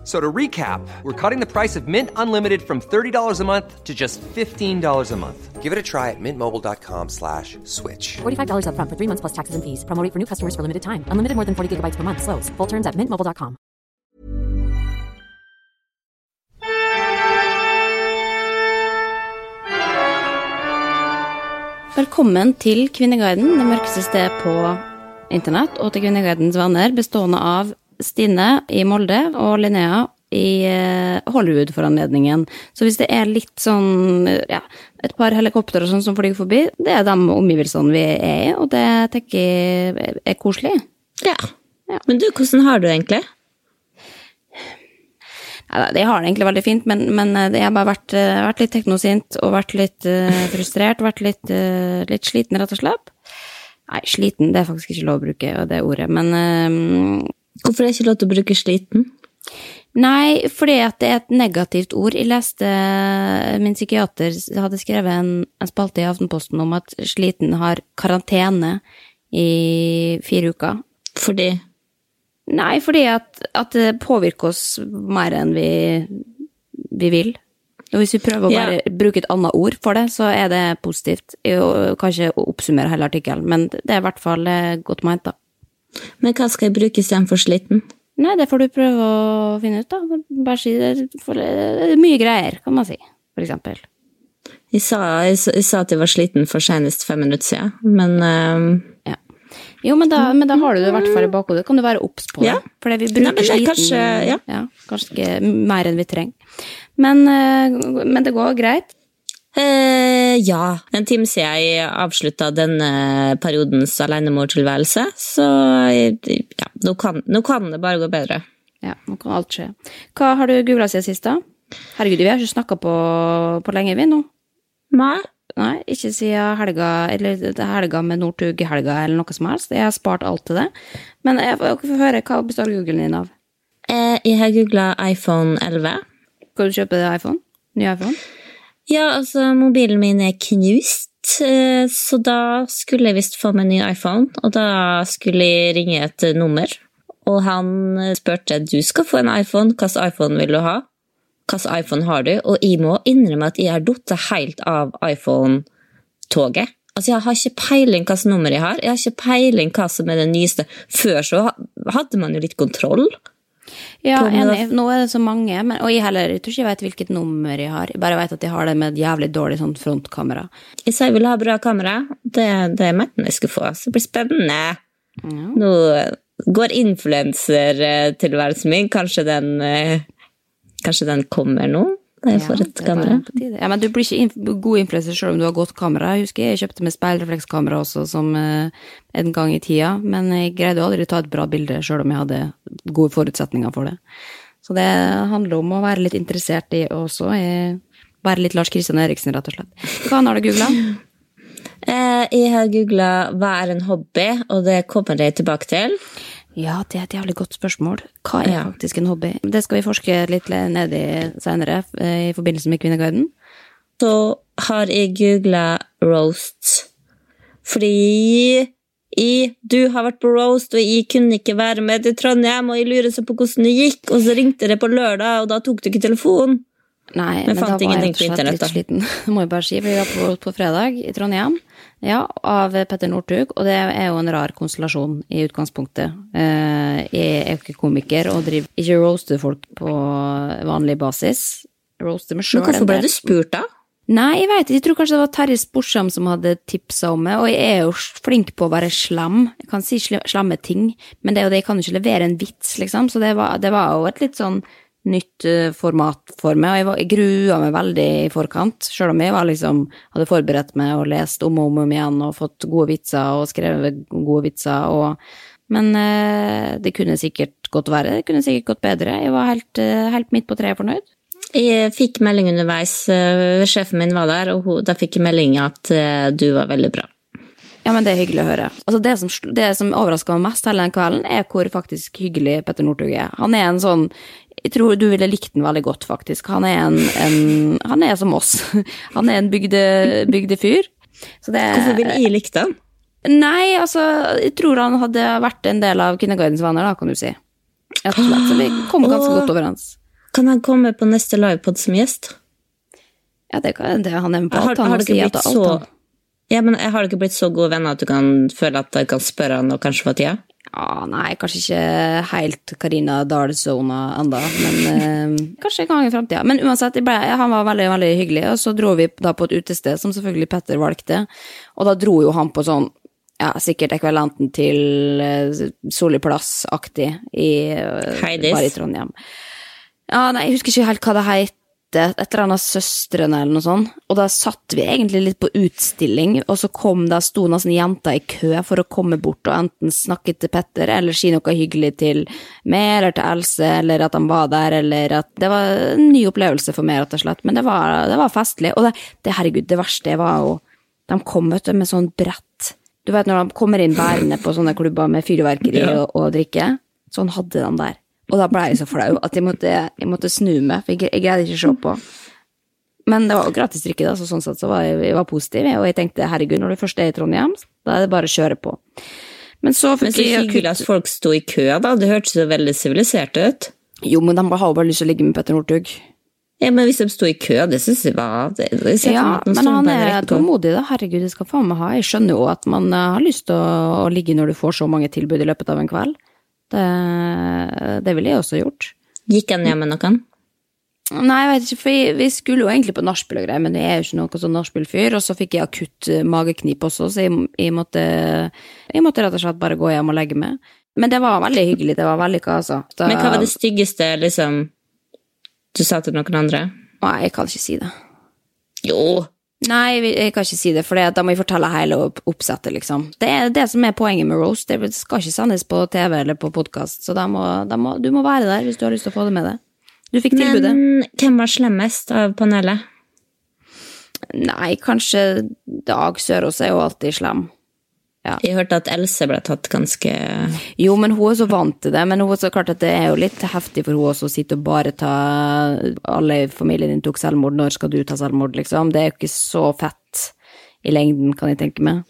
F- So to recap, we're cutting the price of Mint Unlimited from $30 a month to just $15 a month. Give it a try at mintmobile.com slash switch. $45 upfront for three months plus taxes and fees. Promo for new customers for limited time. Unlimited more than 40 gigabytes per month. Slows. Full terms at mintmobile.com. Velkommen til Kvinneguiden, det mørkeste sted på internett, og til Kvinneguidens venner, bestående av Stine i Molde og Linnea i eh, Hollywood-foranledningen. Så hvis det er litt sånn, ja, et par helikoptre og sånn som flyr forbi, det er de omgivelsene vi er i, og det tenker jeg er koselig. Ja. Men du, hvordan har du det egentlig? Jeg det har det egentlig veldig fint, men, men eh, jeg har bare vært, eh, vært litt teknosint og vært litt uh, frustrert, vært litt, uh, litt sliten, rett og slett. Nei, sliten, det er faktisk ikke lov å bruke det ordet, men eh, Hvorfor er det ikke lov til å bruke sliten? Nei, fordi at det er et negativt ord. Jeg leste Min psykiater hadde skrevet en, en spalte i Aftenposten om at sliten har karantene i fire uker. Fordi Nei, fordi at, at det påvirker oss mer enn vi, vi vil. Og hvis vi prøver å Ja. bruke et annet ord for det, så er det positivt. Jeg kan ikke oppsummere hele artikkelen, men det er i hvert fall eh, godt ment, da. Men hva skal jeg bruke istedenfor sliten? Nei, det får du prøve å finne ut, da. Bare si det. For det er mye greier, kan man si, for eksempel. Jeg sa, jeg, jeg sa at jeg var sliten for senest fem minutter siden, men uh... Ja. Jo, men da, men da har du det i hvert fall i bakhodet. Kan du være obs på det? Ja. Fordi vi bruker Nei, sliten kanskje- ja. kanskje ikke mer enn vi trenger. Men, eh, men det går greit. eh, ja. En time siden jeg avslutta denne periodens alenemortilværelse, så ja, nå, kan, nå kan det bare gå bedre. Ja, nå kan alt skje. Hva har du googla siden sist, da? Herregud, vi har ikke snakka på, på lenge, vi nå. Nei. Nei, ikke siden helga, eller er helga med Northug-helga eller noe som helst. Jeg har spart alt til det. Men jeg får høre, hva består Googlen din av? Eh, jeg har googla iPhone 11. Skal du kjøpe iPhone? Ny iPhone? Ja, altså, mobilen min er knust, eh, så da skulle jeg visst få meg en ny iPhone, og da skulle jeg ringe et nummer. Og han eh, spurte du skal få en iPhone, hvilken iPhone vil du ha? Hvilken iPhone har du? Og jeg må innrømme at jeg har falt helt av iPhone-toget. Altså, Jeg har ikke peiling hvilket nummer jeg har, jeg har ikke peiling hva som er det nyeste. Før så hadde man jo litt kontroll. Ja, enig. Nå er det så mange, men, og jeg heller jeg tror ikke jeg vet hvilket nummer jeg har. Jeg bare vet at jeg har det med et jævlig dårlig sånn frontkamera. Jeg sa jeg ville ha bra kamera. Det, det mente jeg skulle få. Så det blir spennende. Nå går influensertilværelsen min. Kanskje den, eh, kanskje den kommer nå? Da jeg får et er kamera. Ja, men du blir ikke inf god influenser selv om du har godt kamera. Jeg husker jeg kjøpte med speilreflekskamera også som uh, en gang i tida, men jeg greide aldri å ta et bra bilde selv om jeg hadde gode forutsetninger for det. Så det handler om å være litt interessert i også, eh, være litt Lars Kristian Eriksen, rett og slett. Hva har du googla? Eh, jeg har googla 'hva er en hobby', og det kommer jeg tilbake til. Ja, det er et jævlig godt spørsmål. Hva er Ja. faktisk en hobby? Det skal vi forske litt ned i senere, eh, i forbindelse med Kvinneguiden. Så har jeg googla roast. Fordi i, du har vært på roast, og jeg kunne ikke være med til Trondheim, og jeg lurer så på hvordan det gikk, og så ringte det på lørdag, og da tok du ikke telefonen. Nei, Men men, da var jeg rett og slett litt sliten. Må jeg bare si. for Vi var på, på fredag i Trondheim, ja, av Petter Northug, og det er jo en rar konstellasjon i utgangspunktet. Eh, Jeg er jo ikke komiker og driver ikke roaster folk på vanlig basis. Roaster meg sjøl. Hvorfor ble du spurt, da? Nei, jeg vet ikke. Jeg tror kanskje det var Terje Sporsam som hadde tipsa om meg, og jeg er jo flink på å være slam. Jeg kan si slemme slamme ting, men det er jo det, jeg kan jo ikke levere en vits, liksom, så det var, det var jo et litt sånn nytt eh, format for meg, og jeg, var, jeg grua meg veldig i forkant, selv om jeg var liksom, hadde forberedt meg og lest om og om, om igjen og fått gode vitser og skrevet gode vitser, og, men eh, det kunne sikkert gått verre, det kunne sikkert gått bedre. Jeg var helt, eh, helt midt på treet fornøyd. Jeg fikk melding underveis, eh, sjefen min var der, og hun, da fikk jeg melding at du var veldig bra. Ja, men det er hyggelig å høre. Altså, det som, det som overraska meg mest hele den kvelden, er hvor faktisk hyggelig Petter Northug er. Han er en sånn Jeg tror du ville likt den veldig godt, faktisk. Han er en, en Han er som oss. Han er en bygde, bygdefyr. Så det Hvorfor ville jeg likt den? Nei, altså, jeg tror han hadde vært en del av Kindergardens venner, da, kan du si. Rett og slett. Så vi kom ganske godt overens. Kan han komme på neste livepod som gjest? Ja, det, kan- det han er med på. Har, alt, han har må dere blitt så ja, men Har dere blitt så gode venner at du kan føle at jeg kan spørre han og kanskje få tida? Ja, nei, kanskje ikke helt Karina Dahl-sona enda, men eh, kanskje en gang i framtida. Men uansett, ble, han var veldig veldig hyggelig, og så dro vi da på et utested, som selvfølgelig Petter valgte, og da dro jo han på sånn ja, sikkert ekvivalenten til uh, Solli Plass-aktig i Heidis. bare i Trondheim. Ja, nei, jeg husker ikke helt hva det het. Et eller annet Søstrene eller noe sånt. Og da satt vi egentlig litt på utstilling, og så kom det, sto nesten jenter i kø for å komme bort og enten snakke til Petter eller si noe hyggelig til meg eller til Else, eller at han var der, eller at Det var en ny opplevelse for meg, rett og slett. Men det var, det var festlig. Og det, det, herregud, det verste var jo De kom, vet du, med sånn brett. Du vet når de kommer inn bærende på sånne klubber med fyrverkeri Ja. og, og drikke? Sånn hadde de der. Og da ble jeg så flau at jeg måtte, jeg måtte snu meg, for jeg, jeg greide ikke å se på. Men det var jo gratis drikke, da, så sånn sett så var jeg, jeg var positiv, og jeg tenkte herregud, når du først er i Trondheim, da er det bare å kjøre på. Men så Men fikk så jeg hyggelig at folk sto i kø, da. Det hørtes jo veldig sivilisert ut. Jo, men de har jo bare lyst til å ligge med Petter Northug. Ja, men hvis de sto i kø, det syns jeg var det, det Ja, men han er tålmodig, da. Herregud, det skal faen meg ha. Jeg skjønner jo at man eh, har lyst til å, å ligge når du får så mange tilbud i løpet av en kveld. Det, det ville jeg også gjort. Gikk han hjem med noen? Nei, jeg vet ikke, for vi, skulle jo egentlig på nachspiel og greier, men jeg er jo ikke noen sånn nachspiel-fyr, og så fikk jeg akutt eh, mageknip også, så jeg, jeg, måtte, jeg måtte rett og slett bare gå hjem og legge meg. Men det var veldig hyggelig, det var hva, altså. Da, Men hva var det styggeste liksom, du sa til noen andre? Nei, jeg kan ikke si det. Jo, Nei, jeg kan ikke si det, for da må jeg fortelle hele oppsettet, liksom. Det er det som er poenget med roast, det skal ikke sendes på TV eller på podkast, så da må, da må, du må være der hvis du har lyst til å få det med deg. Du fikk tilbudet. men hvem var slemmest av panelet? Nei, kanskje Dag Sørås er jo alltid slem. Jeg hørte at Else ble tatt ganske Jo, men hun er så vant til det. Men hun er så klart at det er jo litt heftig for hun også å sitte og bare ta Alle i familien din tok selvmord, når skal du ta selvmord, liksom? Det er jo ikke så fett i lengden, kan jeg tenke meg.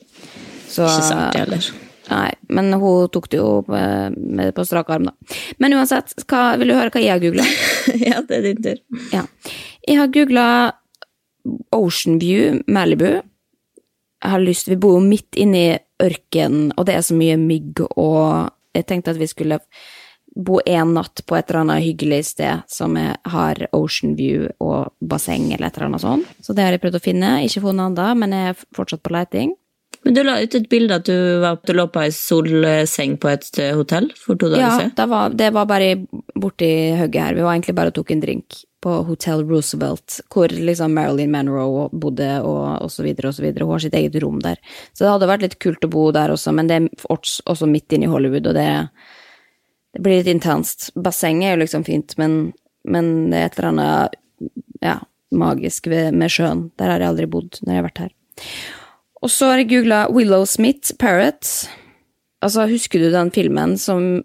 Så, Ikke sant, artig heller. Nei, men hun tok det jo på, med, på strak arm, da. Men uansett, hva, vil du høre hva jeg har googla? ja, det er din tur. Ja. Jeg har googla Ocean View Malibu. Jeg har lyst, Vi bor jo midt inne i ørkenen, og det er så mye mygg, og jeg tenkte at vi skulle bo en natt på et eller annet hyggelig sted som har Ocean View og basseng eller et eller annet sånt. Så det har jeg prøvd å finne. Ikke funnet ennå, men jeg er fortsatt på leiting. Men du la ut et bilde at du, var, du lå på ei solseng på et eh, hotell for to dager Ja, siden. det var, det var bare borti hugget her. Vi var egentlig bare og tok en drink på Hotel Roosevelt, hvor liksom Marilyn Monroe bodde, og, og så videre og så videre. Hun har sitt eget rom der. Så det hadde vært litt kult å bo der også, men det er også midt inne i Hollywood, og det, det blir litt intenst. Bassenget er jo liksom fint, men, men det er et eller annet ja, magisk ved, med sjøen. Der har jeg aldri bodd når jeg har vært her. Og så har jeg googla Willow Smith Parrot. Altså, husker du den filmen som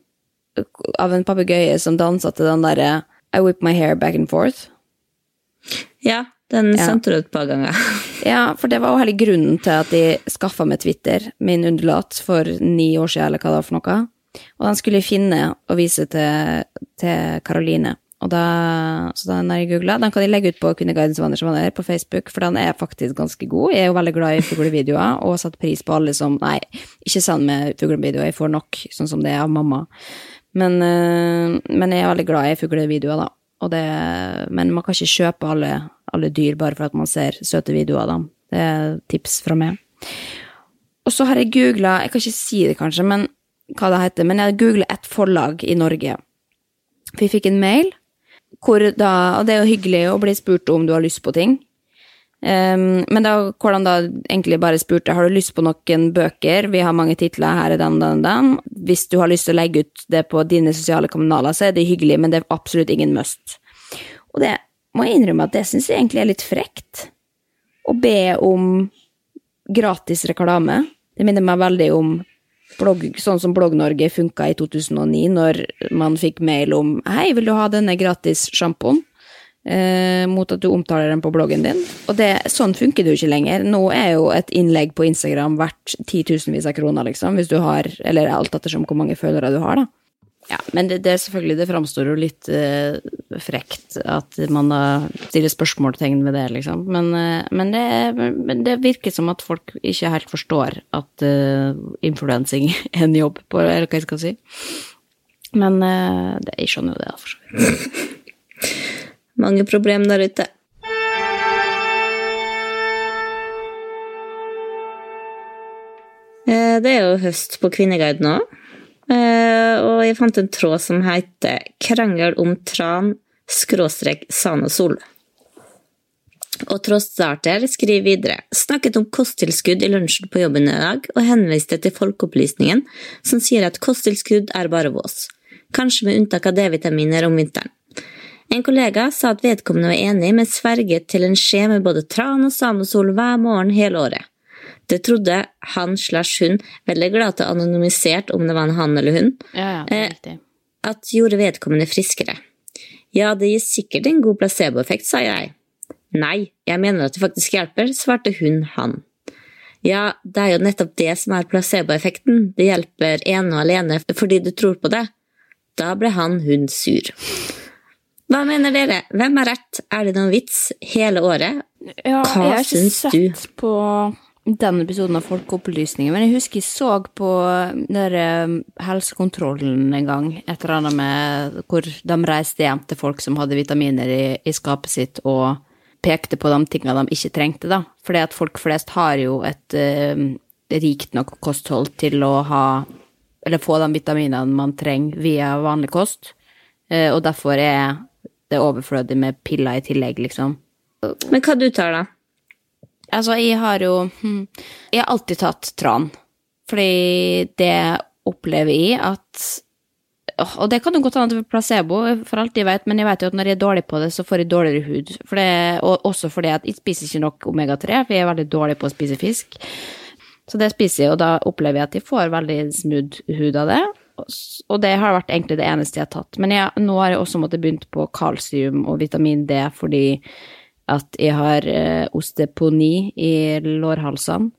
av en papegøye som dansa til den derre I whip my hair back and forth? Ja, den Ja. sendte du et par ganger. Ja, for det var jo hele grunnen til at de skaffa meg Twitter, min undulat, for ni år siden, eller hva det var for noe. Og den skulle jeg finne og vise til, til Karoline. Og da, så den har jeg googla. Den kan jeg legge ut på Kvinneguidens venner på Facebook, for den er faktisk ganske god. Jeg er jo veldig glad i fuglevideoer, og har satt pris på alle som Nei, ikke send meg fuglevideoer, jeg får nok, sånn som det er av mamma. Men, øh, men jeg er veldig glad i fuglevideoer, da. Det, men man kan ikke kjøpe alle, alle dyr bare for at man ser søte videoer, da. Det er tips fra meg. Og så har jeg googla, jeg kan ikke si det kanskje, men hva det heter, men jeg googla et forlag i Norge. Jeg fikk en mail hvor da, og det er jo hyggelig å bli spurt om du har lyst på ting. Um, men da, hvordan da egentlig bare spurte har du lyst på noen bøker, vi har mange titler, her er den, den, den. Hvis du har lyst til å legge ut det på dine sosiale kanaler, så er det hyggelig, men det er absolutt ingen must. Og det må jeg innrømme at det syns jeg egentlig er litt frekt. Å be om gratis reklame. Det minner meg veldig om blogg, sånn som Blogg-Norge funka i 2009, når man fikk mail om 'Hei, vil du ha denne gratis sjampoen?' Eh, mot at du omtaler den på bloggen din. Og det, sånn funker det jo ikke lenger. Nå er jo et innlegg på Instagram verdt titusenvis av kroner, liksom, hvis du har Eller alt ettersom hvor mange følgere du har, da. Ja, men det, det selvfølgelig, det framstår jo litt eh, frekt at man da stiller spørsmålstegn ved det, liksom. Men, eh, men, det, men, det, virker som at folk ikke helt forstår at eh, influensing er en jobb, på, eller hva jeg skal si. Men uh, det, jeg skjønner jo det, for så vidt. Mange problemer der ute. Det er jo høst på Kvinneguide òg. Eh, og jeg fant en tråd som heter 'Krangel om tran skråstrek Sanasol'. Og trådstarter skriver videre snakket om kosttilskudd i lunsjen på jobben i dag, og henviste til Folkeopplysningen, som sier at kosttilskudd er bare vås, kanskje med unntak av D-vitaminer om vinteren. En kollega sa at vedkommende var enig, men sverget til en skje med både tran og samesol hver morgen hele året. Det trodde han slash hun, veldig glad til anonymisert om det var en han eller hun, ja, ja, det er at gjorde vedkommende friskere. Ja, det gir sikkert en god placeboeffekt, sa jeg. Nei, jeg mener at det faktisk hjelper, svarte hun han. Ja, det er jo nettopp det som er placeboeffekten, det hjelper ene og alene fordi du tror på det. Da ble han hun sur. Hva mener dere, hvem har rett, er det noen vits hele året? Ja, Hva syns du? Jeg har ikke sett på den episoden av Folkeopplysningen, men jeg husker jeg så på der eh, helsekontrollen en gang, et eller annet med hvor de reiste hjem til folk som hadde vitaminer i, i skapet sitt, og pekte på de tingene de ikke trengte, da. Fordi at folk flest har jo et uh, rikt nok kosthold til å ha Eller få de vitaminene man trenger via vanlig kost, uh, og derfor er det overflødig med piller i tillegg, liksom. Men hva du tar, da? Altså, jeg har jo hm, Jeg har alltid tatt tran. Fordi det opplever jeg at Og det kan jo godt hende det er placebo, for alt jeg vet, men jeg vet jo at når jeg er dårlig på det, så får jeg dårligere hud. For det, og også fordi at jeg spiser ikke nok omega-3, for jeg er veldig dårlig på å spise fisk. Så det spiser jeg, og da opplever jeg at jeg får veldig smooth hud av det. Og det har vært egentlig det eneste jeg har tatt. Men jeg, nå har jeg også måttet begynt på kalsium og vitamin D fordi at jeg har eh, osteponi i lårhalsene,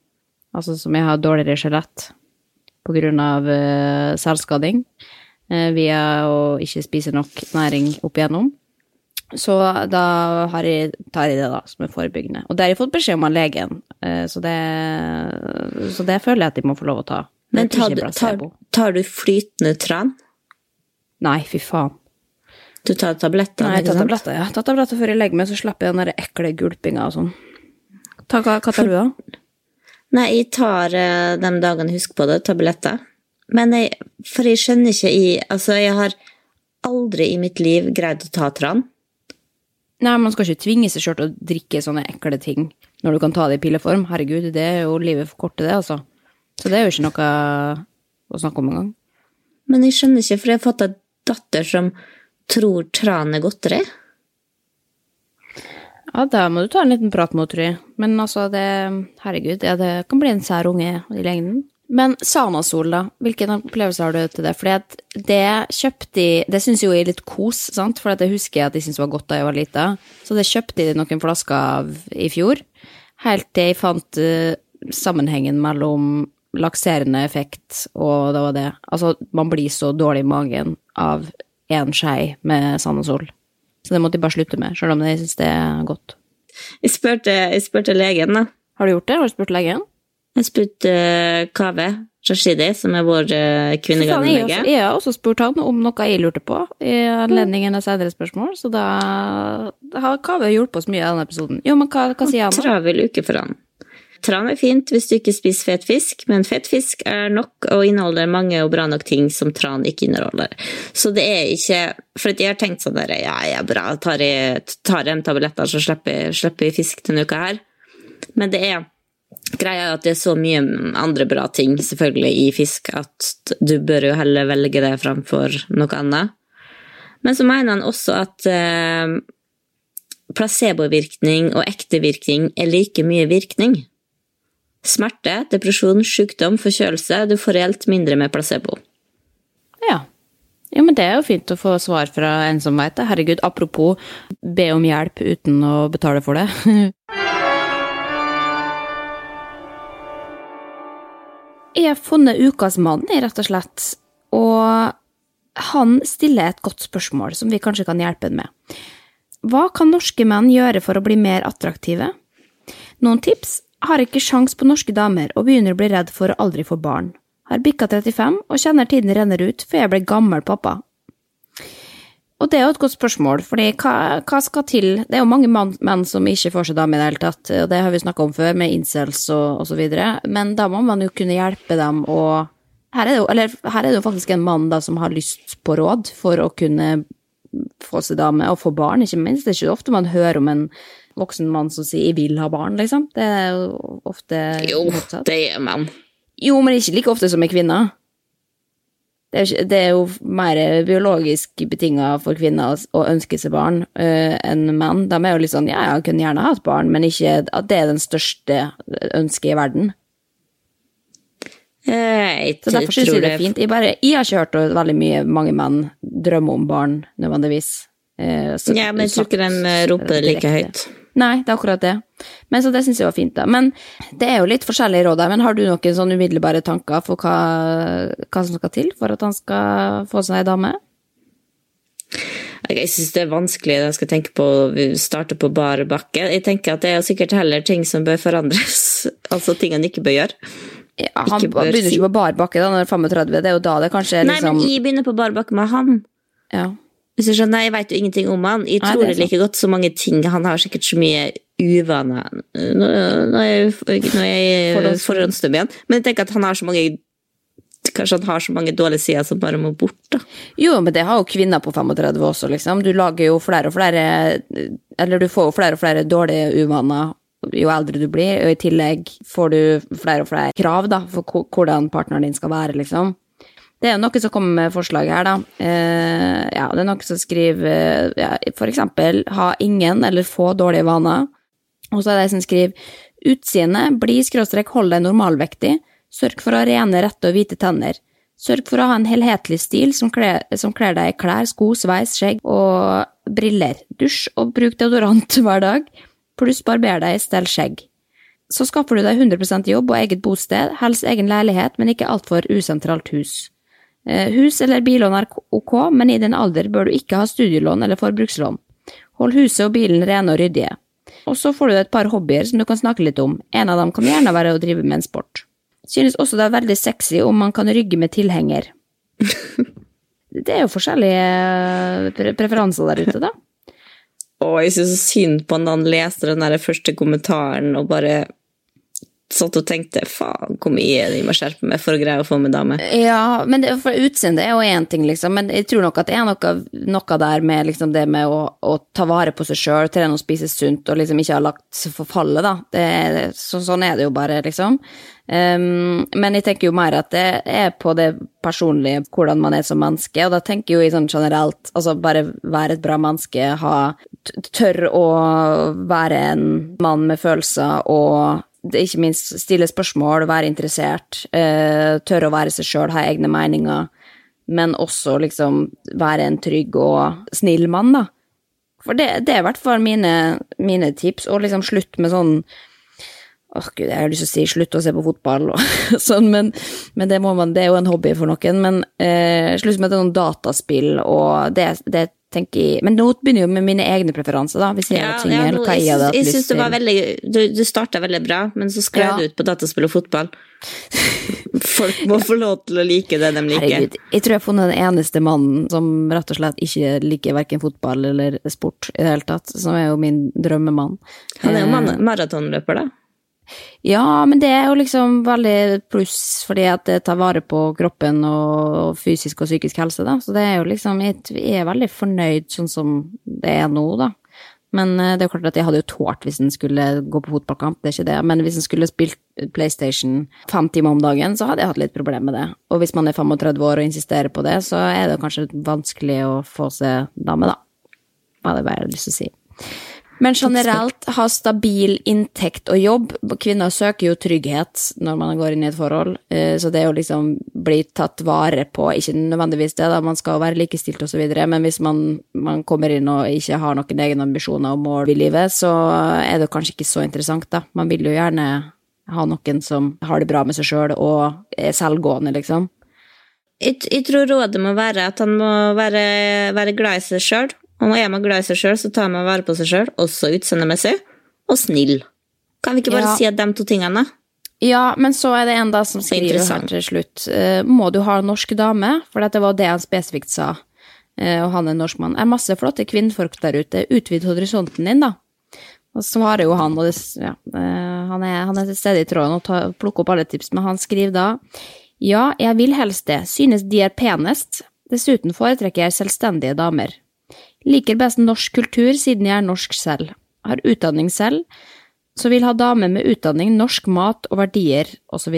altså som jeg har dårligere skjelett på grunn av eh, selvskading eh, via å ikke spise nok næring opp igjennom. Så da jeg, tar jeg det da som er forebyggende. Og det har jeg fått beskjed om av legen, så det, så det føler jeg at de må få lov å ta. Men tar du, tar, tar du flytende tran? Nei, fy faen. Du tar tabletter? Nei, jeg tar tabletter, ja. tar tabletter før jeg legger meg, så slipper jeg den der ekle gulpinga og sånn. Ta, hva, hva tar du, da? Nei, jeg tar uh, de dagene jeg husker på det, tabletter. Men jeg, For jeg skjønner ikke i Altså, jeg har aldri i mitt liv greid å ta tran. Nei, man skal ikke tvinge seg sjøl til å drikke sånne ekle ting når du kan ta det i pilleform. Herregud, det er jo livet for korte, det, altså. Så det er jo ikke noe å snakke om engang. Men jeg skjønner ikke, for jeg har fått en datter som tror tran er godteri? Ja, da må du ta en liten prat med henne, Men altså, det Herregud, ja, det kan bli en sær unge i lengden. Men Sanasol, da. Hvilken opplevelse har du til det? Fordi det kjøpte de Det syns jo jeg er litt kos, sant? For det husker jeg at de syntes var godt da jeg var lita. Så det kjøpte de noen flasker av i fjor. Helt til jeg fant uh, sammenhengen mellom lakserende effekt og det var det. Altså, man blir så dårlig i magen av én skei med sand og sol. Så det måtte de bare slutte med, selv om de syns det er godt. Jeg spurte, jeg spurte legen, da. Har du gjort det? Har du spurt legen? Jeg spurte uh, Kaveh Rashidi, som er vår uh, Jeg, kvinnegardenlege. jeg har også spurt han om noe jeg lurte på, i anledning av senere spørsmål, så da, har Kaveh hjulpet oss mye i denne episoden. Jo, men hva, hva sier han? Travel uke for han. Tran er fint hvis du ikke spiser fet fisk, men fett fisk er nok og inneholder mange og bra nok ting som tran ikke inneholder. Så det er ikke For jeg har tenkt sånn der, ja, ja, bra, tar jeg tar jeg tabletter, så slipper vi fisk denne uka her. Men det er Greia er at det er så mye andre bra ting selvfølgelig i fisk at du bør jo heller velge det framfor noe annet. Men så mener han også at eh, placebovirkning og ekte virkning er like mye virkning. Smerte, depresjon, sykdom, forkjølelse Du får reelt mindre med placebo. Ja. Jo, men det er jo fint å få svar fra en som veit det. Herregud, apropos be om hjelp uten å betale for det. Jeg har funnet ukas mann, rett og slett. Og han stiller et godt spørsmål som vi kanskje kan hjelpe ham med. Hva kan norske menn gjøre for å bli mer attraktive? Noen tips? Har ikke sjans på norske damer og begynner å bli redd for å aldri få barn. Har bikka 35 og kjenner tiden renner ut før jeg ble gammel pappa. Og det er jo et godt spørsmål, fordi hva, hva skal til? Det er jo mange mann, menn som ikke får seg dame i det hele tatt, og det har vi snakka om før, med incels og, og så videre, men da må man jo kunne hjelpe dem å her er, jo, eller, her er det jo faktisk en mann da som har lyst på råd for å kunne få seg dame og få barn, ikke minst. Det er ikke ofte man hører om en voksen mann som sier 'jeg vil ha barn', liksom. Det er jo ofte Jo, motsatt. det gjør man. Jo, men ikke like ofte som med kvinner. Det er, det er jo mer biologisk betinga for kvinner å- ønske seg barn uh, enn menn. De er jo litt sånn ja, jeg kunne gjerne hatt barn, men ikke at det er den største ønsket i verden. Eh, Jeg Så derfor syns jeg det er fint. Jeg, bare, jeg har ikke hørt veldig mye mange menn drømme om barn, nødvendigvis. Uh, så- Ja, men jeg tror ikke de roper like høyt. Nei, det er akkurat det. Men Så det syns jeg var fint, da. Men det er jo litt forskjellige råd der. Men har du noen sånn umiddelbare tanker for hva, hva som skal til for at han skal få seg ei dame? Jeg syns det er vanskelig når jeg skal tenke på å starte på bar bakke. Jeg tenker at det er sikkert heller ting som bør forandres. Altså ting han ikke bør gjøre. Ja, han Ikke bør begynner si- ikke på bar bakke da, når han er 35. Det er jo da det kanskje er Nei, men liksom jeg begynner på bar bakke med han. ja. Hvis du skjønner, Jeg vet jo ingenting om han. Jeg tror det det like godt så mange ting. Han har sikkert så mye uvaner. Nå, nå er jeg, nå er jeg Forhånds- forhåndsdømt igjen. Men jeg tenker at han har så mange Kanskje han har så mange dårlige sider som bare må bort. da. Jo, men det har jo kvinner på 35 også, liksom. Du lager jo flere og flere Eller du får jo flere og flere dårlige uvaner jo eldre du blir, og i tillegg får du flere og flere krav da, for hvordan partneren din skal være, liksom. Det er noen som kommer med forslag her, da. Eh, ja, det er noen som skriver eh, ja, for eksempel ha ingen eller få dårlige vaner. Og så er det de som skriver utseende, bli skråstrek, hold deg normalvektig, sørg for å ha rene, rette og hvite tenner. Sørg for å ha en helhetlig stil som kler, som kler deg i klær, sko, sveis, skjegg og briller. Dusj og bruk deodorant hver dag, pluss barber deg, stell skjegg. Så skaffer du deg 100% jobb og eget bosted, helst egen leilighet, men ikke altfor usentralt hus. Eh, Hus eller billån er ok, men i din alder bør du ikke ha studielån eller forbrukslån. Hold huset og bilen rene og ryddige. Og så får du et par hobbyer som du kan snakke litt om. En av dem kan gjerne være å drive med en sport. Synes også det er veldig sexy om man kan rygge med tilhenger. Det er jo forskjellige pre preferanser der ute, da. Å, jeg syns så synd på han da han leste den der første kommentaren og bare satt og tenkte faen, hvor mye de må skjerpe meg for å greie å få med dame. Ja, men det, for utseendet er jo én ting, liksom, men jeg tror nok at det er noe, noe der med liksom det med å, å ta vare på seg sjøl, trene og spise sunt, og liksom ikke ha lagt forfallet, da. Det, så, sånn er det jo bare, liksom. Um, men jeg tenker jo mer at det er på det personlige, hvordan man er som menneske, og da tenker jeg jo i sånn generelt, altså bare være et bra menneske, ha t- å være en mann med følelser og ikke minst stille spørsmål, være interessert, eh, tørre å være seg sjøl, ha egne meninger, men også liksom være en trygg og snill mann, da. For det, det er i hvert fall mine, mine tips, og liksom slutt med sånn Åh, gud, jeg har lyst til å si slutt å se på fotball og sånn, men, men det, man, det er jo en hobby for noen. Men eh, slutt med sånn dataspill, og det, det tenker Men nå begynner jo med mine egne preferanser, da. Hvis jeg Ja, ting, ja, nå- hva jeg hadde hatt jeg lyst det var til. veldig Du, du starta veldig bra, men så skled Ja. du ut på dataspill og fotball. Folk må få lov til å like det de liker. Herregud, jeg tror jeg har funnet den eneste mannen som rett og slett ikke liker verken fotball eller sport i det hele tatt, som er jo min drømmemann. Han er jo Eh, maratonløper, da. Ja, men det er jo liksom veldig pluss, fordi at det tar vare på kroppen og fysisk og psykisk helse, da. Så det er jo liksom Jeg er veldig fornøyd sånn som det er nå, da. Men eh, det er jo klart at jeg hadde jo tålt hvis en skulle gå på fotballkamp, det er ikke det. Men hvis en skulle spilt PlayStation fem timer om dagen, så hadde jeg hatt litt problemer med det. Og hvis man er 35 år og insisterer på det, så er det kanskje vanskelig å få seg dame, da. Hadde jeg bare lyst til å si. Men generelt ha stabil inntekt og jobb. Kvinner søker jo trygghet når man går inn i et forhold, eh, så det å liksom bli tatt vare på, ikke nødvendigvis det, da, man skal være likestilt og så videre, men hvis man, man kommer inn og ikke har noen egne ambisjoner og mål i livet, så er det kanskje ikke så interessant, da. Man vil jo gjerne ha noen som har det bra med seg sjøl og er selvgående, liksom. Jeg, jeg tror rådet må være at han må være, være glad i seg sjøl. Og er man glad i seg sjøl, så tar man vare på seg sjøl, også utseendemessig, og snill. Kan vi ikke bare Ja. si at de to tingene. Ja, men så er det en da som skriver her til slutt. eh, må du ha en norsk dame? For dette var det han spesifikt sa. Eh, og han er norskmann. Er masse flotte kvinnfolk der ute. Utvid horisonten din, da. Og svarer jo han, og det, ja, eh, han, er, han er til stede i tråden og tar, plukker opp alle tips, men han skriver da Ja, jeg vil helst det. Synes de er penest. Dessuten foretrekker jeg selvstendige damer. Liker best norsk kultur siden jeg er norsk selv. Har utdanning selv, så vil ha dame med utdanning, norsk mat og verdier osv.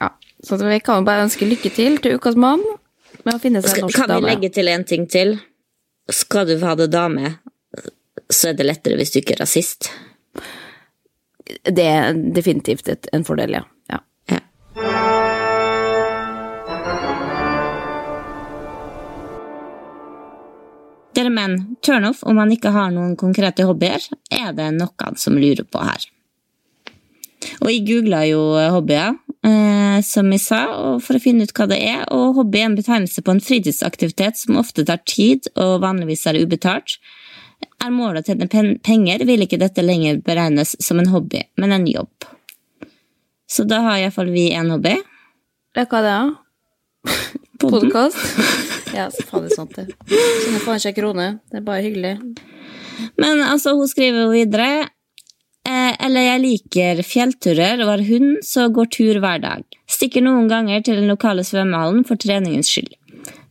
Ja, så vi kan jo bare ønske lykke til til ukas mann med å finne seg en norsk kan vi legge til en ting til? Skal du ha det dame, så er det lettere hvis du ikke er rasist. Det er definitivt en fordel. Ja. Dere menn, turnoff om man ikke har noen konkrete hobbyer, er det noen som lurer på her. Og jeg googla jo hobbyer, eh, som jeg sa, og for å finne ut hva det er. Og hobby er en betegnelse på en fritidsaktivitet som ofte tar tid og vanligvis er ubetalt. Er målet å tjene pen penger, vil ikke dette lenger beregnes som en hobby, men en jobb. Så da har iallfall vi en hobby. Hva er det, da? Podden. Podkast? ja, så faen det er sant, det. Kjenner faen ikke krone. Det er bare hyggelig. Men altså, hun skriver jo videre eh, Eller jeg liker fjellturer og har hund, så går tur hver dag. Stikker noen ganger til den lokale svømmehallen for treningens skyld.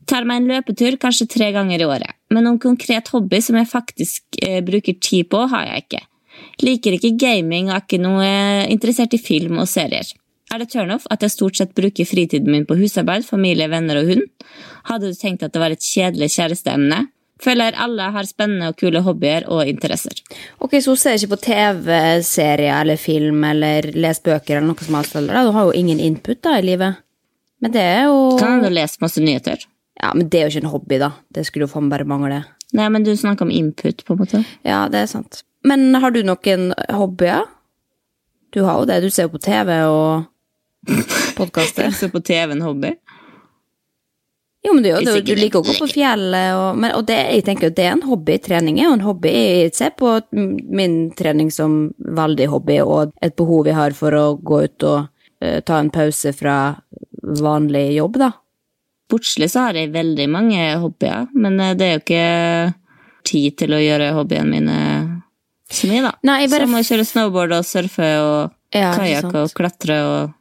Tar meg en løpetur kanskje tre ganger i året. Men noen konkret hobby som jeg faktisk eh, bruker tid på, har jeg ikke. Liker ikke gaming og er ikke noe eh, interessert i film og serier. Er det turnoff at jeg stort sett bruker fritiden min på husarbeid, familie, venner og hund? Hadde du tenkt at det var et kjedelig kjæresteemne? Føler alle har spennende og kule hobbyer og interesser. Ok, så hun ser ikke på TV-serier eller film eller leser bøker eller noe som helst, eller? Du har jo ingen input da i livet. Men det er jo Kan du lese masse nyheter? Ja, men det er jo ikke en hobby, da. Det skulle jo faen bare mangle. Nei, men du snakker om input, på en måte. Ja, det er sant. Men har du noen hobbyer? Du har jo det. Du ser jo på TV og podkaster. Se på TV en hobby. Jo, men du, du, du liker å gå på fjellet, og, men, og det, jeg tenker jo det er en hobby. Trening er jo en hobby. Jeg ser på min trening som veldig hobby, og et behov jeg har for å gå ut og uh, ta en pause fra vanlig jobb, da. Sportslig så har jeg veldig mange hobbyer, men eh, det er jo ikke tid til å gjøre hobbyene mine så mye, da. Nei, bare- Som å kjøre snowboard og surfe og Ja, kajakk og klatre og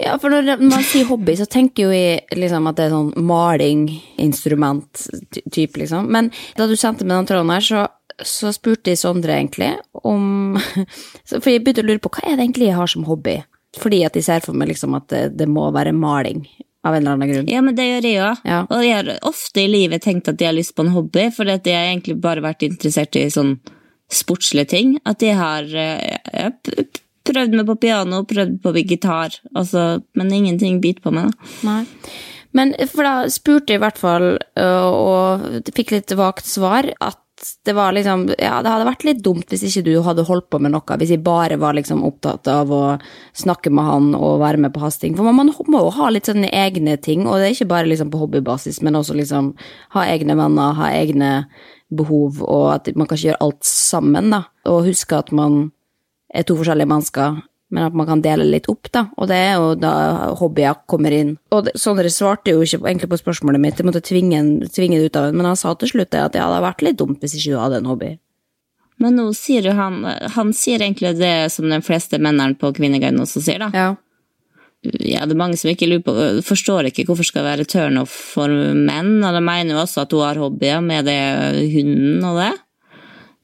Ja, for når man sier hobby, så tenker jo jeg liksom at det er sånn maling, instrument, ty- type, liksom. Men da du sendte meg den tråden her, så, så spurte jeg Sondre egentlig om For jeg begynte å lure på hva er det egentlig jeg har som hobby? Fordi at jeg ser for meg liksom at det, det må være maling, av en eller annen grunn. Ja, men det gjør jeg òg. Ja. Og jeg har ofte i livet tenkt at jeg har lyst på en hobby, for jeg har egentlig bare vært interessert i sånn sportslige ting. At jeg har eh, jeg prøvd meg på piano, prøvd på gitar, altså, men ingenting biter på meg. da. Nei. Men for da spurte jeg i hvert fall, øh, og fikk litt vagt svar, at det var liksom Ja, det hadde vært litt dumt hvis ikke du hadde holdt på med noe, hvis jeg bare var liksom opptatt av å snakke med han og være med på hans ting. For man må jo ha litt sånne egne ting, og det er ikke bare liksom på hobbybasis, men også liksom ha egne venner, ha egne behov, og at man kan ikke gjøre alt sammen, da. Og huske at man to forskjellige mennesker men at man kan dele litt opp, da. Og det er jo da hobbyer kommer inn. Og Sondre svarte jo ikke egentlig på spørsmålet mitt, jeg måtte tvinge, tvinge det ut av ham, men han sa til slutt at ja, det hadde vært litt dumt hvis ikke du hadde en hobby. Men nå sier jo han Han sier egentlig det som de fleste mennene på Kvinneguiden også sier, da. Ja. Ja, det er mange som ikke lurer på, forstår ikke hvorfor det skal være turnoff for menn, og de mener jo også at hun har hobbyer med det hunden og det.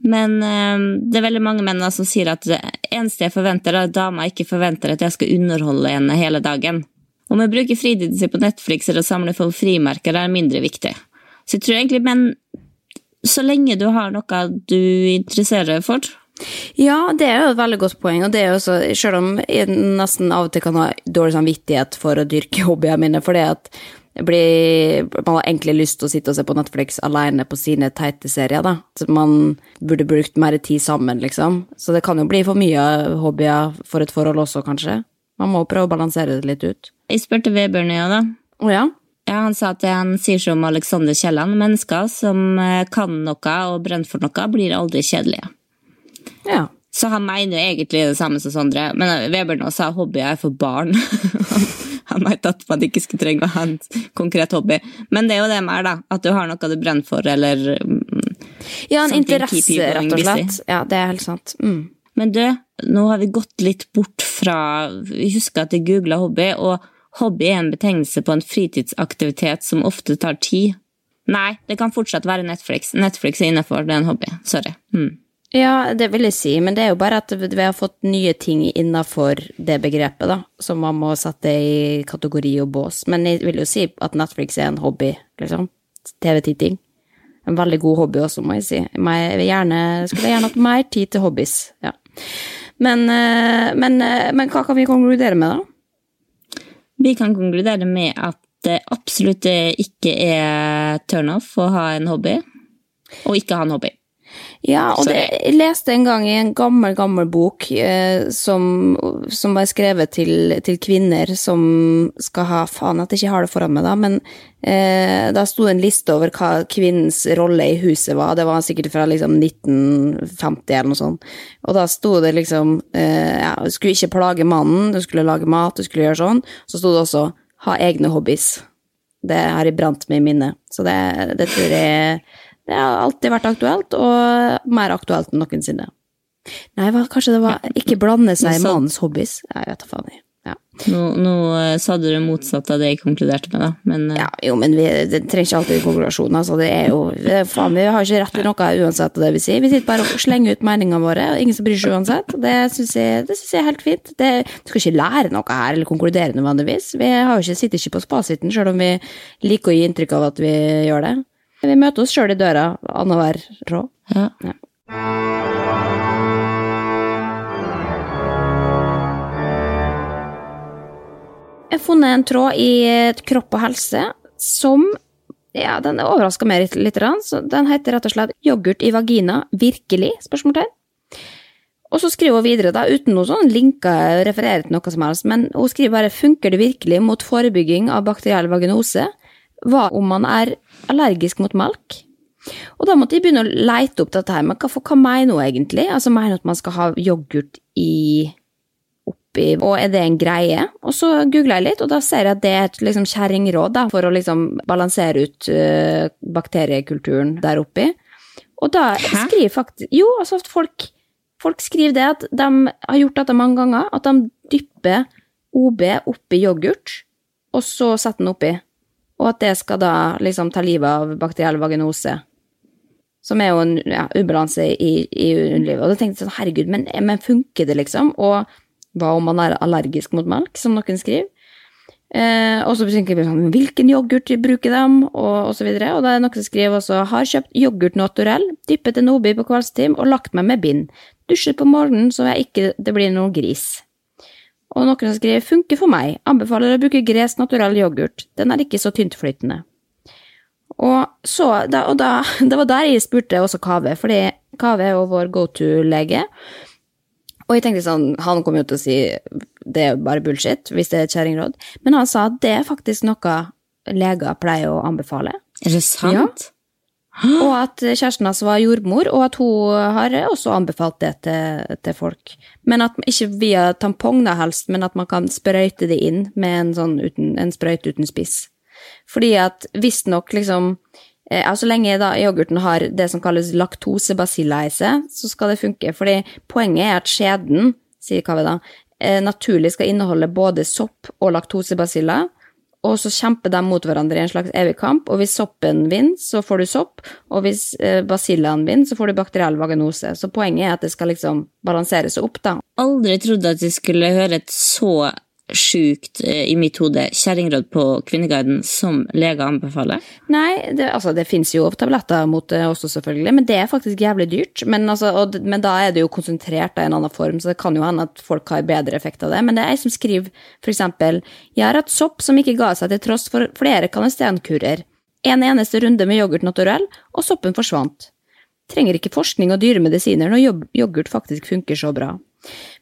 Men øh, det er veldig mange menn som sier at det eneste jeg forventer, er at dama ikke forventer at jeg skal underholde henne hele dagen. Om jeg bruker fritiden sin på Netflix eller samler for frimerker, er mindre viktig. Så jeg tror egentlig menn Så lenge du har noe du interesserer deg for Ja, det er jo et veldig godt poeng, og det er jo også, selv om jeg nesten av og til kan ha dårlig samvittighet for å dyrke hobbyene mine, for det at blir, man har egentlig lyst til å sitte og se på Netflix alene på sine teite serier, da. Så man burde brukt mer tid sammen, liksom. Så det kan jo bli for mye hobbyer for et forhold også, kanskje. Man må prøve å balansere det litt ut. Jeg spurte Vebjørn ja, da. Å ja? Ja, Han sa at han sier som Alexander Kielland, mennesker som eh, kan noe og brenner for noe, blir aldri kjedelige. Ja. Så han mener jo egentlig det samme som Sondre, men Vebjørn sa hobbyer er for barn. han mente at man ikke skulle trenge å ha en konkret hobby. Men det er jo det mer, da. At du har noe du brenner for, eller mm, Ja, en interesse, rett og slett. Ja, det er helt sant. Mm. Men du, nå har vi gått litt bort fra Vi husker at jeg googla hobby, og hobby er en betegnelse på en fritidsaktivitet som ofte tar tid. Nei, det kan fortsatt være Netflix. Netflix er innafor, det er en hobby. Sorry. Mm. Ja, det vil jeg si, men det er jo bare at vi har fått nye ting innafor det begrepet, da, som man må sette i kategori og bås. Men jeg vil jo si at Netflix er en hobby, liksom. TV-titting. En veldig god hobby også, må jeg si. Jeg gjerne, skulle gjerne hatt mer tid til hobbies, ja. Men, eh, men, eh, men hva kan vi konkludere med, da? Vi kan konkludere med at det absolutt ikke er turnoff å ha en hobby, og ikke ha en hobby. Ja, og det, jeg leste en gang i en gammel, gammel bok eh, som, som, var skrevet til, til, kvinner som skal ha Faen at jeg ikke har det foran meg, da, men eh, da sto en liste over hva kvinnens rolle i huset var. Det var sikkert fra liksom 1950 eller noe sånt. Og da sto det liksom eh, ja, Du skulle ikke plage mannen, du skulle lage mat, du skulle gjøre sånn. Så sto det også ha egne hobbies. Det har jeg brant meg i minnet. Så det, det tror jeg det har alltid vært aktuelt, og mer aktuelt enn noensinne. Nei, kanskje det var ikke blande seg i mannens hobbies. Jeg vet da faen. Ja. Nå, nå, eh, sa du det motsatte av det jeg konkluderte med, da. Men, eh, ja, jo, men vi, det trenger ikke alltid konklusjon. Altså, det er jo det faen, Vi har ikke rett til noe uansett av det vi sier. Vi sitter bare og slenger ut meningene våre, og ingen som bryr seg uansett. Det syns jeg, jeg, er helt fint. Det, du skal ikke lære noe her, eller konkludere nødvendigvis. Vi ikke, sitter ikke på spasiten, sjøl om vi liker å gi inntrykk av at vi gjør det. Vi møter oss sjøl i døra annenhver råd. Ja. ja. Jeg har funnet en tråd i Kropp og helse som ja, den overraska meg litt. litt den heter rett og slett 'Yoghurt i vagina virkelig?' spørsmålstegn. Og så skriver hun videre, da, uten noen sånn linker refererer til noe som helst, men hun skriver bare 'Funker det virkelig mot forebygging av bakteriell vaginose?' Hva om man er allergisk mot melk? Og da måtte jeg begynne å leite opp dette her, men hva, hva mener hun egentlig? Altså, mener hun at man skal ha yoghurt i oppi, og er det en greie? Og så googler jeg litt, og da ser jeg at det er et liksom kjerringråd for å liksom balansere ut uh, bakteriekulturen der oppi. Og da skriver faktisk Jo, altså folk, folk skriver det at de har gjort dette mange ganger, at de dypper OB oppi yoghurt, og så setter den oppi og at det skal da liksom ta livet av bakteriell vaginose. Som er jo en ja, ubalanse i, i underlivet. Og da tenkte jeg sånn, herregud, men, men, funker det, liksom? Og hva om man er allergisk mot melk, som noen skriver? Eh, og så tenker vi sånn, hvilken yoghurt bruker de, og, og så videre. Og da er det noen som skriver også, har kjøpt yoghurt naturell, dyppet en obi på kveldstid og lagt meg med bind. Dusjet på morgenen så jeg ikke det blir noe gris. Og noen som skriver 'funker for meg, anbefaler å bruke Gres naturell yoghurt, den er ikke så tyntflytende'. Og, så, da, og da, det var der jeg spurte også Kave, fordi Kave er jo vår go to-lege. Og jeg tenkte sånn, han kommer jo til å si det er bare bullshit, hvis det er et kjerringråd. Men han sa at det er faktisk noe leger pleier å anbefale. Er det sant? Og at kjæresten hans var jordmor, og at hun har også anbefalt det til, til folk. Men at ikke via tampong, da helst, men at man kan sprøyte det inn med en, sånn uten, en sprøyte uten spiss. Fordi at visstnok liksom eh, altså Så lenge da yoghurten har det som kalles laktosebasilla i seg, så skal det funke. Fordi poenget er at skjeden, sier Kaveh da, eh, naturlig skal inneholde både sopp og laktosebasilla, og så kjemper de mot hverandre i en slags evig kamp, og hvis soppen vinner, så får du sopp, og hvis basillene vinner, så får du bakteriell vaginose. Så poenget er at det skal liksom balansere seg opp, da. Aldri trodde at jeg skulle høre et så sjukt eh, i mitt hode kjerringråd på Kvinneguiden som leger anbefaler. Nei, det, altså det fins jo tabletter mot det også, selvfølgelig, men det er faktisk jævlig dyrt. Men, altså, og, men da er det jo konsentrert i en annen form, så det kan jo hende at folk har bedre effekt av det. Men det er ei som skriver eksempel Jeg har hatt sopp som ikke ga seg til tross for flere kanestenkurer. En eneste runde med yoghurt naturell, og soppen forsvant. Trenger ikke forskning og dyre medisiner når yoghurt faktisk funker så bra.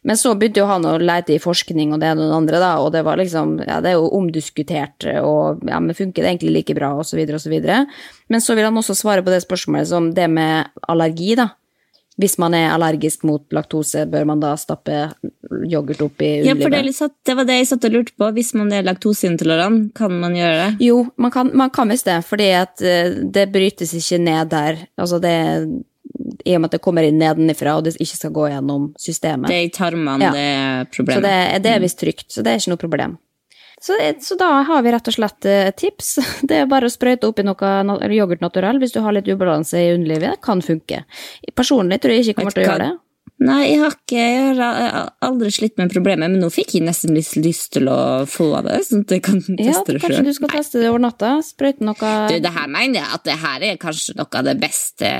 Men så begynte jo han å lete i forskning og det ene og det andre, da, og det var liksom Ja, det er jo omdiskutert, og ja, men funker det egentlig like bra, og så videre og så videre. Men så vil han også svare på det spørsmålet som det med allergi, da. Hvis man er allergisk mot laktose, bør man da stappe yoghurt opp i underlivet? Ja, for det, satt, det, var det jeg satt og lurte på. Hvis man er laktoseintolerant, kan man gjøre det? Jo, man kan, man kan visst det, fordi at eh, det brytes ikke ned der. Altså, det i og med at det kommer inn nedenifra, og det ikke skal gå gjennom systemet. Det er i tarmene Ja. det er problemet. Så det, det er visst trygt, så det er ikke noe problem. Så, så da har vi rett og slett eh, tips. Det er bare å sprøyte oppi noe yoghurt naturell hvis du har litt ubalanse i underlivet. Det kan funke. Personlig tror jeg ikke kommer til å gjøre det. Nei, jeg har ikke jeg har aldri slitt med problemet, men nå fikk jeg nesten litt lyst til å få det, sånn at jeg kan teste Ja, det kanskje du skal teste det over natta. Sprøyte noe Du, det her mener jeg at det her er kanskje noe av det beste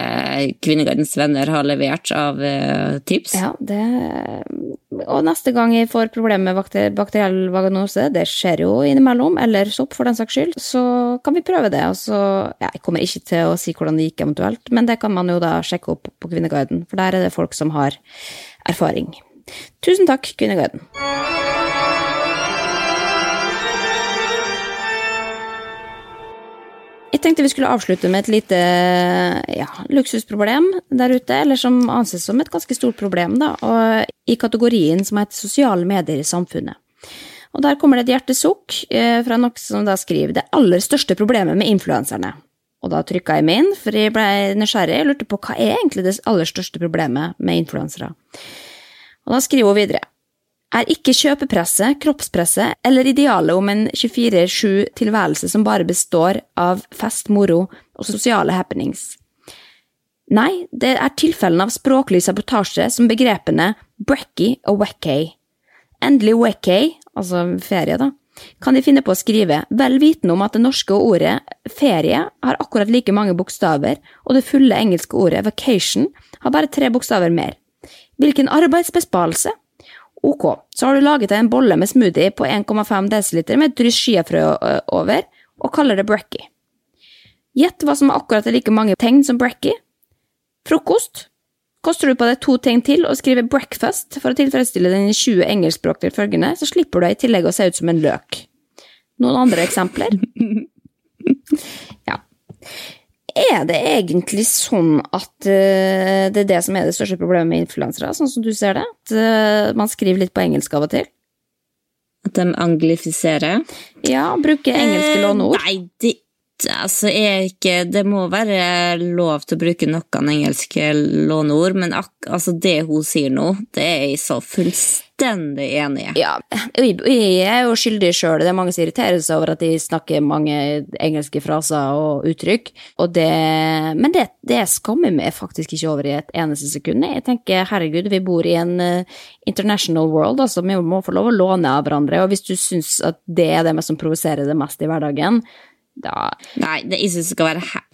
Kvinnegardens venner har levert av uh, tips. Ja, det Og neste gang jeg får problemer med bakter bakteriell vaganose, det skjer jo innimellom, eller sopp for den saks skyld, så kan vi prøve det. Og så ja, Jeg kommer ikke til å si hvordan det gikk eventuelt, men det kan man jo da sjekke opp på Kvinneguiden, for der er det folk som har erfaring. Tusen takk, Kvinneguiden. Jeg tenkte vi skulle avslutte med et lite ja, luksusproblem der ute, eller som anses som et ganske stort problem, da, i kategorien som heter sosiale medier i samfunnet. Og der kommer det et hjertesukk eh, fra noen som da skriver det aller største problemet med influenserne. Og da trykka jeg meg inn, for jeg ble nysgjerrig og lurte på hva er egentlig det aller største problemet med influensere. Og da skriver hun videre. Er ikke kjøpepresset, kroppspresset eller idealet om en 24-7 tilværelse som bare består av fest, moro og sosiale happenings? Nei, det er tilfellene av språklig sabotasje som begrepene brekkie og wekkay. Endelig wekkay, altså ferie, da, kan de finne på å skrive, vel vitende om at det norske ordet ferie har akkurat like mange bokstaver, og det fulle engelske ordet vacation har bare tre bokstaver mer. Hvilken arbeidsbesparelse! Ok, så har du laget deg en bolle med smoothie på 1,5 dl med et dryss skiafrø over, og kaller det brekkie. Gjett hva som akkurat er like mange tegn som brekkie? Frokost. Koster du på deg to tegn til og skriver breakfast for å tilfredsstille dine 20 engelskspråklige følgende, så slipper du i tillegg å se ut som en løk. Noen andre eksempler? Ja. Er det egentlig sånn at uh, det er det som er det største problemet med influensere, sånn som du ser det? At uh, man skriver litt på engelsk av og til? At de anglifiserer. Ja, bruker engelske låneord? Eh, Nei, det, altså, er ikke, det må være lov til å bruke noen engelske låneord, men ak, altså, det hun sier nå, det er jeg så fullstendig enig i. Ja, jeg jeg er jo skyldig sjøl. Det er mange som irriterer seg over at de snakker mange engelske fraser og uttrykk. Og det, men det, det skammer meg faktisk ikke over i et eneste sekund. Jeg tenker herregud, vi bor i en eh, international world, altså vi må få lov å låne av hverandre. Og hvis du syns at det er det som provoserer det mest i hverdagen, da Nei, det, jeg synes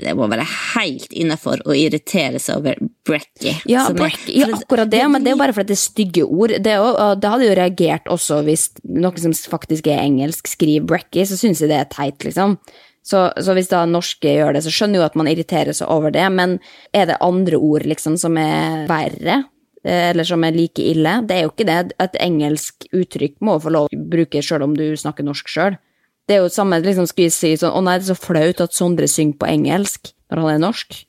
det, må være helt innafor å irritere seg over brekkie. Ja, ja, akkurat det, men det er jo bare fordi det er stygge ord. Det, det hadde jo reagert også hvis noen som faktisk er engelsk, skriver brekkie, så syns jeg det er teit, liksom. Så, så hvis da norske gjør det, så skjønner jeg jo at man irriterer seg over det, men er det andre ord liksom som er verre? eh, Eller som er like ille? Det er jo ikke det. Et engelsk uttrykk må få lov å bruke sjøl om du snakker norsk sjøl. Det er jo samme, liksom, skal vi si sånn Å nei, det er så flaut at Sondre synger på engelsk når han er norsk.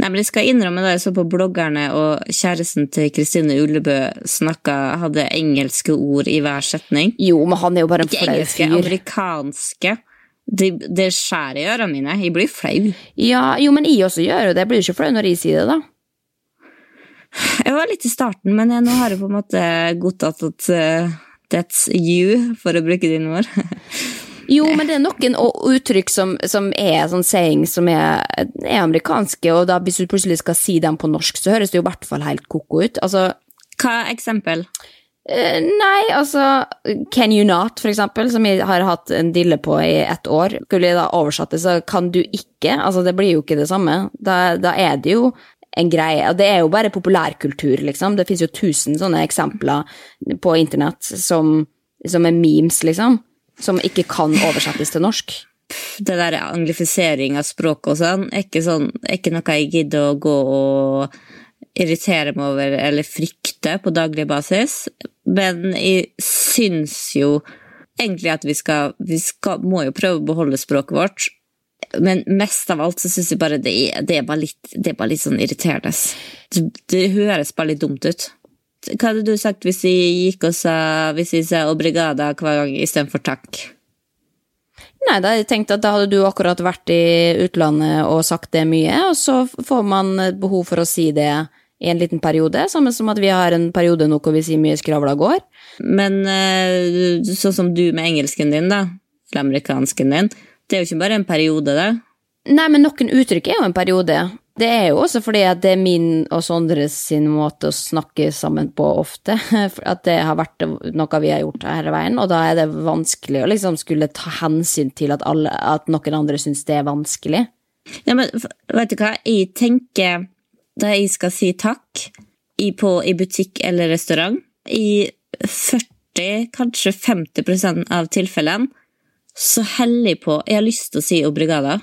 Nei, men jeg skal innrømme da jeg så på bloggerne, og kjæresten til Kristine Ullebø snakka, hadde engelske ord i hver setning. Jo, men han er jo bare en Ikke engelske, fyr. amerikanske. Det, det skjærer i ørene mine. Jeg blir flau. Ja, jo, men jeg også gjør jo det. Jeg blir jo ikke flau når jeg sier det, da. Jeg var litt i starten, men jeg, nå har jeg på en måte godtatt at eh, that's you, for å bruke dine ord. Jo, men det er noen uttrykk som, som er sånn saying som er, er amerikanske, og da hvis du plutselig skal si dem på norsk, så høres det jo i hvert fall helt koko ut. Altså, Hva er eksempel? eh, nei, altså Can you not, for eksempel, som jeg har hatt en dille på i ett år. Skulle jeg da oversatt det, så kan du ikke. Altså, det blir jo ikke det samme. Da, da er det jo en greie, og det er jo bare populærkultur, liksom. Det finnes jo tusen sånne eksempler på internett som, som er memes, liksom. Som ikke kan oversettes til norsk. Det der anglifisering av språk og sånn, er ikke, sånn, er ikke noe jeg gidder å gå og irritere meg over eller frykte på daglig basis. Men jeg syns jo egentlig at vi skal Vi skal, må jo prøve å beholde språket vårt. Men mest av alt så syns jeg bare det det er, bare litt, det er bare litt sånn irriterende. Det, det høres bare litt dumt ut. Hva hadde du sagt hvis jeg gikk og sa Hvis jeg sa obrigada hver gang istedenfor takk? Nei, da jeg tenkt at da hadde du akkurat vært i utlandet og sagt det mye, og så får man behov for å si det i en liten periode, samme som at vi har en periode nå hvor vi sier mye skravla går. Men eh, sånn som du med engelsken din, da, eller amerikansken din, det er jo ikke bare en periode, det. Nei, men noen uttrykk er jo en periode. Det er jo også fordi at det er min og Sondres sin måte å snakke sammen på ofte. At det har vært noe vi har gjort hele veien, og da er det vanskelig å liksom skulle ta hensyn til at, alle, at noen andre syns det er vanskelig. Ja, men vet du hva, jeg tenker da jeg skal si takk i, på, i butikk eller restaurant, i 40, kanskje 50% av tilfellene, så hellig på Jeg har lyst til å si obrigada.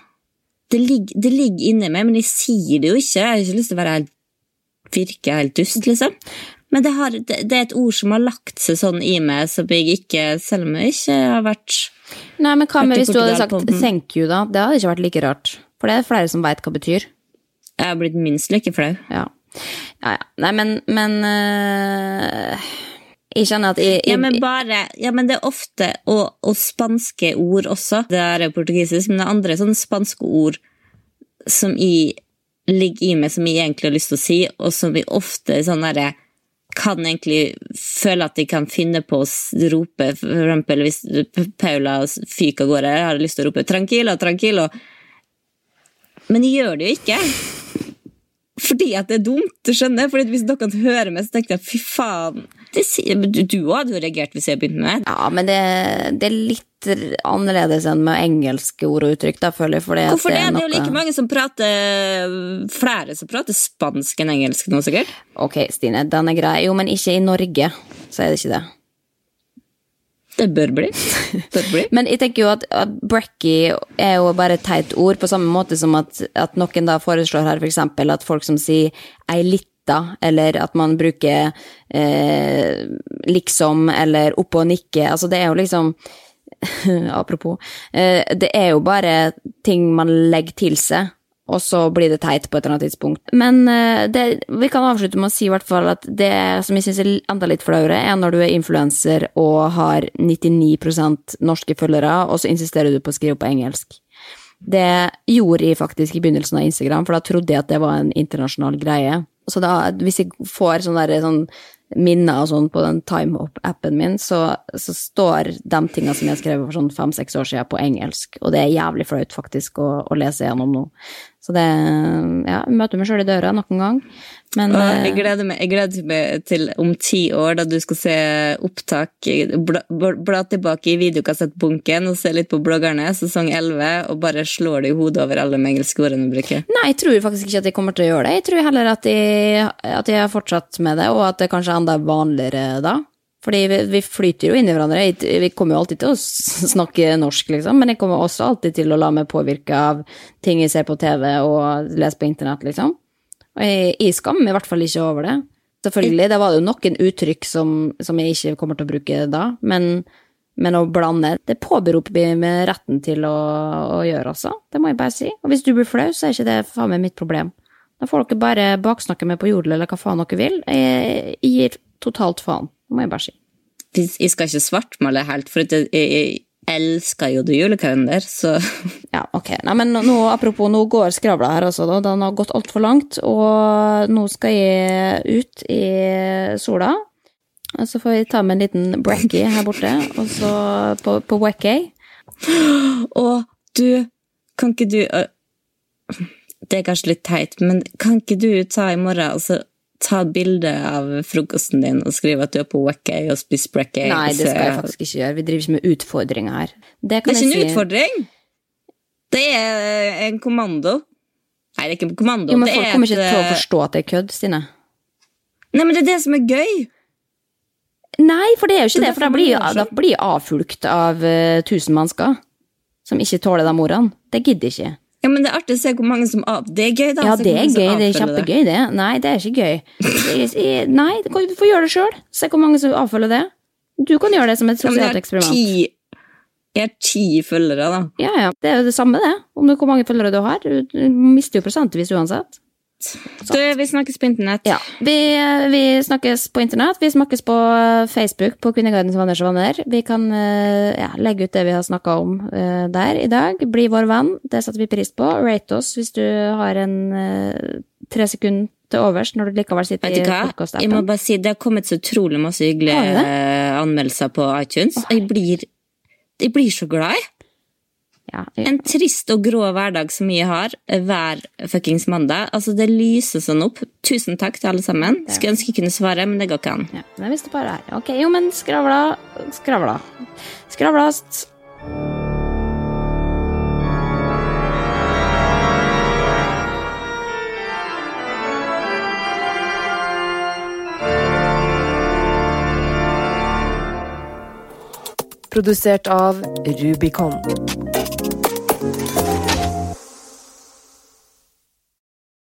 Det ligger, det ligger inni meg, men jeg sier det jo ikke. Jeg har ikke lyst til å være helt, virke helt dust, liksom. Men det, har, det, det er et ord som har lagt seg sånn i meg, som jeg ikke, selv om jeg ikke har vært Nei, men hva med hvis du hadde sagt på- thank you, da? Det hadde ikke vært like rart. For det er flere som veit hva det betyr. Jeg har blitt minst like flau. Ja. ja, ja. Nei, men, men øh, Jeg kjenner at jeg, jeg Ja, men bare, ja, men det er ofte, og, og spanske ord også, det er portugisisk, men det er andre sånne spanske ord som jeg ligger i meg, som jeg egentlig har lyst til å si, og som vi ofte sånn derre kan egentlig føle at de kan finne på å rope, for eksempel hvis Paula fyker av gårde, har lyst til å rope 'tranquilo, tranquilo', men de gjør det jo ikke. Fordi at det er dumt, du skjønner? Fordi Hvis dere hører meg, så tenker jeg fy faen. Det, du, du hadde jo reagert hvis jeg begynte med det. Ja, men det, det er litt annerledes enn med engelske ord og uttrykk, da, føler jeg. Hvorfor det? er Det er jo like mange som prater Flere som prater spansk enn engelsk nå, sikkert. Ok, Stine, den er grei. Jo, men ikke i Norge, så er det ikke det. Det bør bli. Bør bli. Men jeg tenker jo at, at brekkie er jo bare et teit ord, på samme måte som at, at noen da foreslår her for eksempel at folk som sier ei lita, eller at man bruker eh, liksom, eller oppå og nikke, altså det er jo liksom Apropos. Eh, det er jo bare ting man legger til seg, og så blir det teit på et eller annet tidspunkt. Men eh, det, vi kan avslutte med å si i hvert fall at det som jeg syns er enda litt flauere, er når du er influenser og har 99% norske følgere, og så insisterer du på å skrive på engelsk. Det gjorde jeg faktisk i begynnelsen av Instagram, for da trodde jeg at det var en internasjonal greie. Så da, hvis jeg får sånne, der, sånn minner og sånn på den TimeUp-appen min, så, så står de tingene som jeg skrev for sånn fem-seks år siden, på engelsk. Og det er jævlig flaut faktisk å, å lese gjennom nå. Så det Ja, møter meg sjøl i døra noen gang. Men eh, jeg gleder meg, jeg gleder meg til om ti år, da du skal se opptak bla bla tilbake i videokassettbunken og se litt på bloggerne, sesong 11, og bare slår det i hodet over alle de engelske ordene du bruker. Nei, jeg tror faktisk ikke at jeg kommer til å gjøre det. Jeg tror heller at jeg, at jeg har fortsatt med det, og at det kanskje er enda vanligere da. Fordi vi, vi flyter jo inn i hverandre. Vi kommer jo alltid til å snakke norsk, liksom, men jeg kommer også alltid til å la meg påvirke av ting jeg ser på TV og leser på internett, liksom. Og jeg, jeg skammer meg i hvert fall ikke over det. Selvfølgelig, det var jo noen uttrykk som, som jeg ikke kommer til å bruke da, men, men å blande, det påberoper vi med retten til å, å gjøre, altså. Det må jeg bare si. Og hvis du blir flau, så er ikke det faen meg mitt problem. Da får dere bare baksnakke meg på jodel eller hva faen dere vil. Jeg, jeg gir totalt faen, må jeg bare si. Jeg skal ikke svartmale helt, for jeg, jeg elsker jo det julekalender, så Ja, ok. Nei, men nå, apropos, nå går skravla her også, da. Den har gått altfor langt, og nå skal jeg ut i sola. Og så får vi ta med en liten brekkie her borte, og så på, på Wackay. Og du, kan ikke du øh, Det er kanskje litt teit, men kan ikke du ta i morgen og så ta et bilde av frokosten din og skrive at du er på Wackay og spiser Brackay. Nei, det skal jeg faktisk ikke gjøre. Vi driver ikke med utfordringer her. Det Det er ikke en si. utfordring! Det er en kommando. Nei, det er ikke en kommando. Jo, men folk er kommer ikke et, til å øh, forstå at det er kødd, Stine. Nei, men det er det som er gøy! Nei, for det er jo ikke det, for da blir, sånn. blir jeg avfulgt av uh, tusen mennesker som ikke tåler de ordene. Det gidder ikke. Ja, men det er artig å se hvor mange som av... Det er gøy, da. Ja, det er gøy, det er kjempegøy, det. Nei, det er ikke gøy. Det er- Nei, du får gjøre det sjøl. Se hvor mange som avfølger det. Du kan gjøre det som et Ja, sosialt eksperiment. ti, jeg har ti følgere, da. Ja, ja, det er jo det samme, det. Om det hvor mange følgere du har. Du mister jo prosentvis uansett. Du, vi snakkes på internett. Ja, vi, vi snakkes på internett, vi snakkes på Facebook på Kvinnegardens vanners venner. Vi kan eh, ja, legge ut det vi har snakka om eh, der i dag. Bli vår venn, det setter vi pris på. Rate oss hvis du har en eh, tre sekunder til overs når du likevel sitter i hva? Jeg må bare si, Det har kommet så utrolig masse hyggelige eh, anmeldelser på iTunes. Jeg blir, jeg blir så glad. jeg. Ja, En trist og grå hverdag som vi har eh, hver fuckings mandag. Altså, Det lyser sånn opp. Tusen takk til alle sammen. Skulle ønske jeg kunne svare, men det går ikke an. ja, det visste bare her. Ok, jo, men skravla, skravla. Skravlast. Produsert av Rubicon.